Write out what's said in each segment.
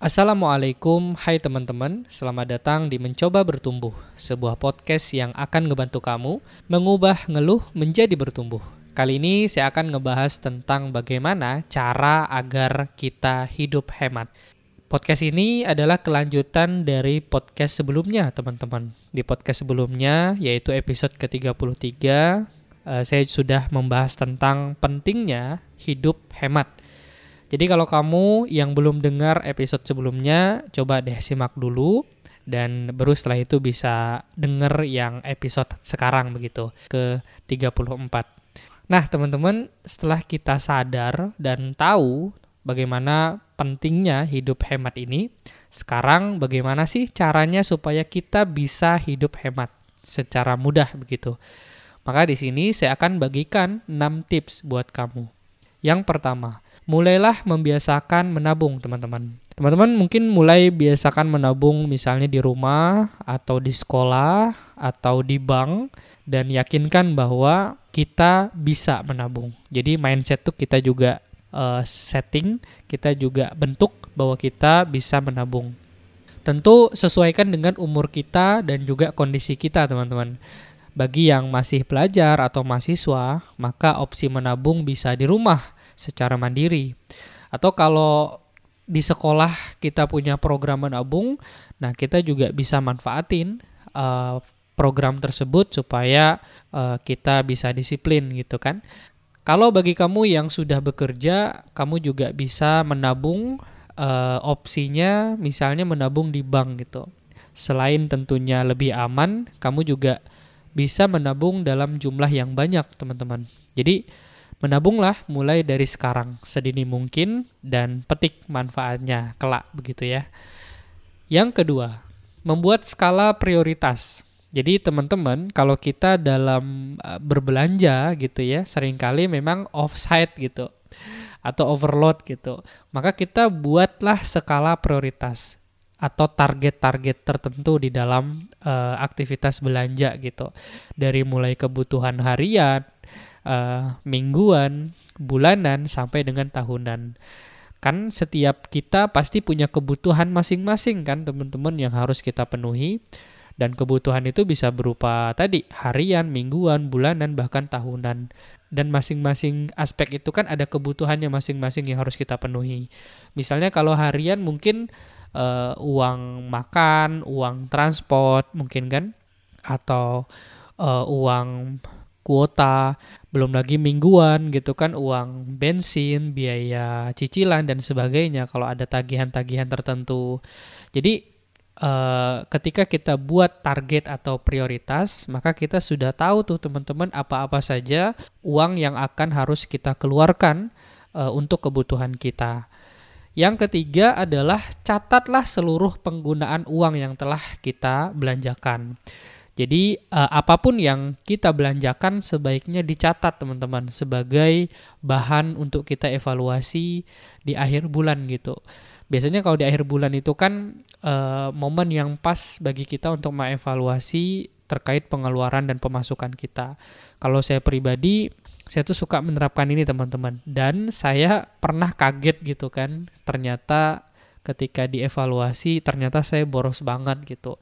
Assalamualaikum, hai teman-teman. Selamat datang di Mencoba Bertumbuh, sebuah podcast yang akan ngebantu kamu mengubah ngeluh menjadi bertumbuh. Kali ini saya akan ngebahas tentang bagaimana cara agar kita hidup hemat. Podcast ini adalah kelanjutan dari podcast sebelumnya, teman-teman. Di podcast sebelumnya, yaitu episode ke-33, eh, saya sudah membahas tentang pentingnya hidup hemat. Jadi kalau kamu yang belum dengar episode sebelumnya, coba deh simak dulu dan baru setelah itu bisa denger yang episode sekarang begitu ke 34. Nah, teman-teman, setelah kita sadar dan tahu bagaimana pentingnya hidup hemat ini, sekarang bagaimana sih caranya supaya kita bisa hidup hemat secara mudah begitu. Maka di sini saya akan bagikan 6 tips buat kamu. Yang pertama, mulailah membiasakan menabung, teman-teman. Teman-teman mungkin mulai biasakan menabung misalnya di rumah atau di sekolah atau di bank dan yakinkan bahwa kita bisa menabung. Jadi mindset tuh kita juga uh, setting, kita juga bentuk bahwa kita bisa menabung. Tentu sesuaikan dengan umur kita dan juga kondisi kita, teman-teman. Bagi yang masih pelajar atau mahasiswa, maka opsi menabung bisa di rumah secara mandiri. Atau kalau di sekolah kita punya program menabung, nah kita juga bisa manfaatin uh, program tersebut supaya uh, kita bisa disiplin gitu kan. Kalau bagi kamu yang sudah bekerja, kamu juga bisa menabung uh, opsinya misalnya menabung di bank gitu. Selain tentunya lebih aman, kamu juga bisa menabung dalam jumlah yang banyak, teman-teman. Jadi Menabunglah mulai dari sekarang sedini mungkin dan petik manfaatnya kelak begitu ya. Yang kedua, membuat skala prioritas. Jadi teman-teman, kalau kita dalam uh, berbelanja gitu ya, sering kali memang offside gitu atau overload gitu. Maka kita buatlah skala prioritas atau target-target tertentu di dalam uh, aktivitas belanja gitu. Dari mulai kebutuhan harian, uh, mingguan, bulanan sampai dengan tahunan. Kan setiap kita pasti punya kebutuhan masing-masing kan teman-teman yang harus kita penuhi dan kebutuhan itu bisa berupa tadi harian, mingguan, bulanan bahkan tahunan. Dan masing-masing aspek itu kan ada kebutuhannya masing-masing yang harus kita penuhi. Misalnya kalau harian mungkin uh, uang makan, uang transport mungkin kan atau uh, uang kuota, belum lagi mingguan gitu kan uang bensin, biaya cicilan dan sebagainya kalau ada tagihan-tagihan tertentu. Jadi uh, ketika kita buat target atau prioritas, maka kita sudah tahu tuh teman-teman apa-apa saja uang yang akan harus kita keluarkan uh, untuk kebutuhan kita. Yang ketiga adalah catatlah seluruh penggunaan uang yang telah kita belanjakan. Jadi uh, apa pun yang kita belanjakan sebaiknya dicatat teman-teman sebagai bahan untuk kita evaluasi di akhir bulan gitu. Biasanya kalau di akhir bulan itu kan uh, momen yang pas bagi kita untuk mengevaluasi terkait pengeluaran dan pemasukan kita. Kalau saya pribadi saya tuh suka menerapkan ini teman-teman dan saya pernah kaget gitu kan ternyata ketika dievaluasi ternyata saya boros banget gitu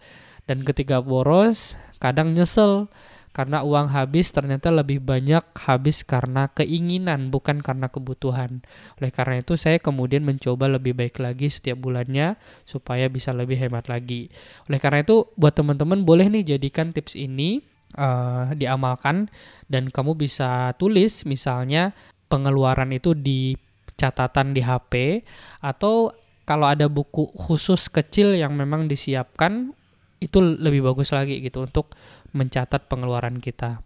dan ketika boros, kadang nyesel karena uang habis ternyata lebih banyak habis karena keinginan bukan karena kebutuhan. Oleh karena itu saya kemudian mencoba lebih baik lagi setiap bulannya supaya bisa lebih hemat lagi. Oleh karena itu buat teman-teman boleh nih jadikan tips ini uh, diamalkan dan kamu bisa tulis misalnya pengeluaran itu di catatan di HP atau kalau ada buku khusus kecil yang memang disiapkan itu lebih bagus lagi gitu untuk mencatat pengeluaran kita.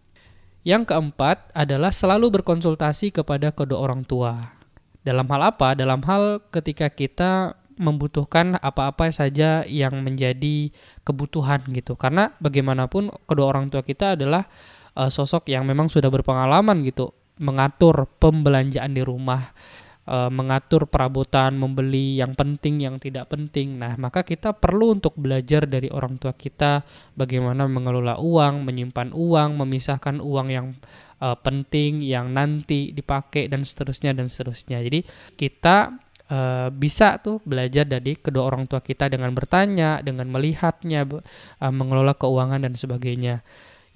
Yang keempat adalah selalu berkonsultasi kepada kedua orang tua. Dalam hal apa? Dalam hal ketika kita membutuhkan apa-apa saja yang menjadi kebutuhan gitu. Karena bagaimanapun kedua orang tua kita adalah uh, sosok yang memang sudah berpengalaman gitu mengatur pembelanjaan di rumah uh, mengatur perabotan, membeli yang penting, yang tidak penting. Nah, maka kita perlu untuk belajar dari orang tua kita bagaimana mengelola uang, menyimpan uang, memisahkan uang yang uh, penting, yang nanti dipakai dan seterusnya dan seterusnya. Jadi kita uh, bisa tuh belajar dari kedua orang tua kita dengan bertanya, dengan melihatnya, uh, mengelola keuangan dan sebagainya.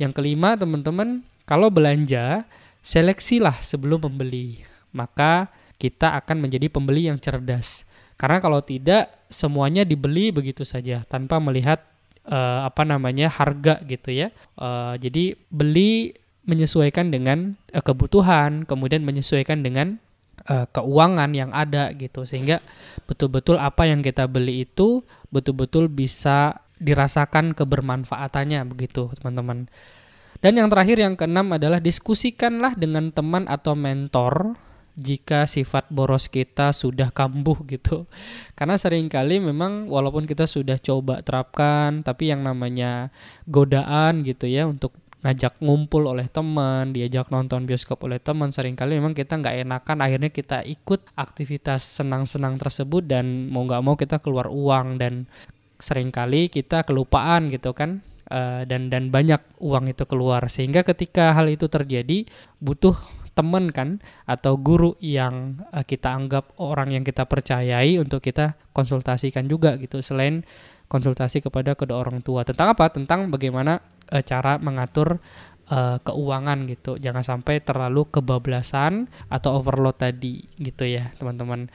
Yang kelima, teman-teman, kalau belanja, seleksilah sebelum membeli. Maka kita akan menjadi pembeli yang cerdas. Karena kalau tidak, semuanya dibeli begitu saja tanpa melihat uh, apa namanya harga gitu ya. Uh, jadi beli menyesuaikan dengan uh, kebutuhan, kemudian menyesuaikan dengan uh, keuangan yang ada gitu sehingga betul-betul apa yang kita beli itu betul-betul bisa dirasakan kebermanfaatannya begitu teman-teman. Dan yang terakhir yang keenam adalah diskusikanlah dengan teman atau mentor jika sifat boros kita sudah kambuh gitu. Karena sering kali memang walaupun kita sudah coba terapkan tapi yang namanya godaan gitu ya untuk ngajak ngumpul oleh teman, diajak nonton bioskop oleh teman, sering kali memang kita nggak enakan, akhirnya kita ikut aktivitas senang-senang tersebut dan mau nggak mau kita keluar uang dan sering kali kita kelupaan gitu kan, uh, dan dan banyak uang itu keluar sehingga ketika hal itu terjadi butuh teman kan atau guru yang uh, kita anggap orang yang kita percayai untuk kita konsultasikan juga gitu selain konsultasi kepada kedua orang tua. Tentang apa? Tentang bagaimana uh, cara mengatur uh, keuangan gitu. Jangan sampai terlalu kebablasan atau overload tadi gitu ya teman-teman.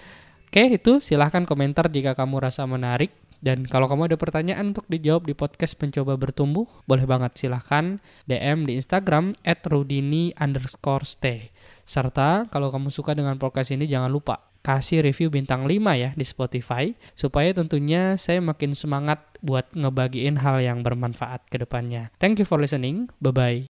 Oke itu silahkan komentar jika kamu rasa menarik dan kalau kamu ada pertanyaan untuk dijawab di podcast Mencoba Bertumbuh, boleh banget silahkan DM di Instagram at rudini underscore stay. Serta kalau kamu suka dengan podcast ini jangan lupa kasih review bintang 5 ya di Spotify supaya tentunya saya makin semangat buat ngebagiin hal yang bermanfaat ke depannya. Thank you for listening. Bye bye.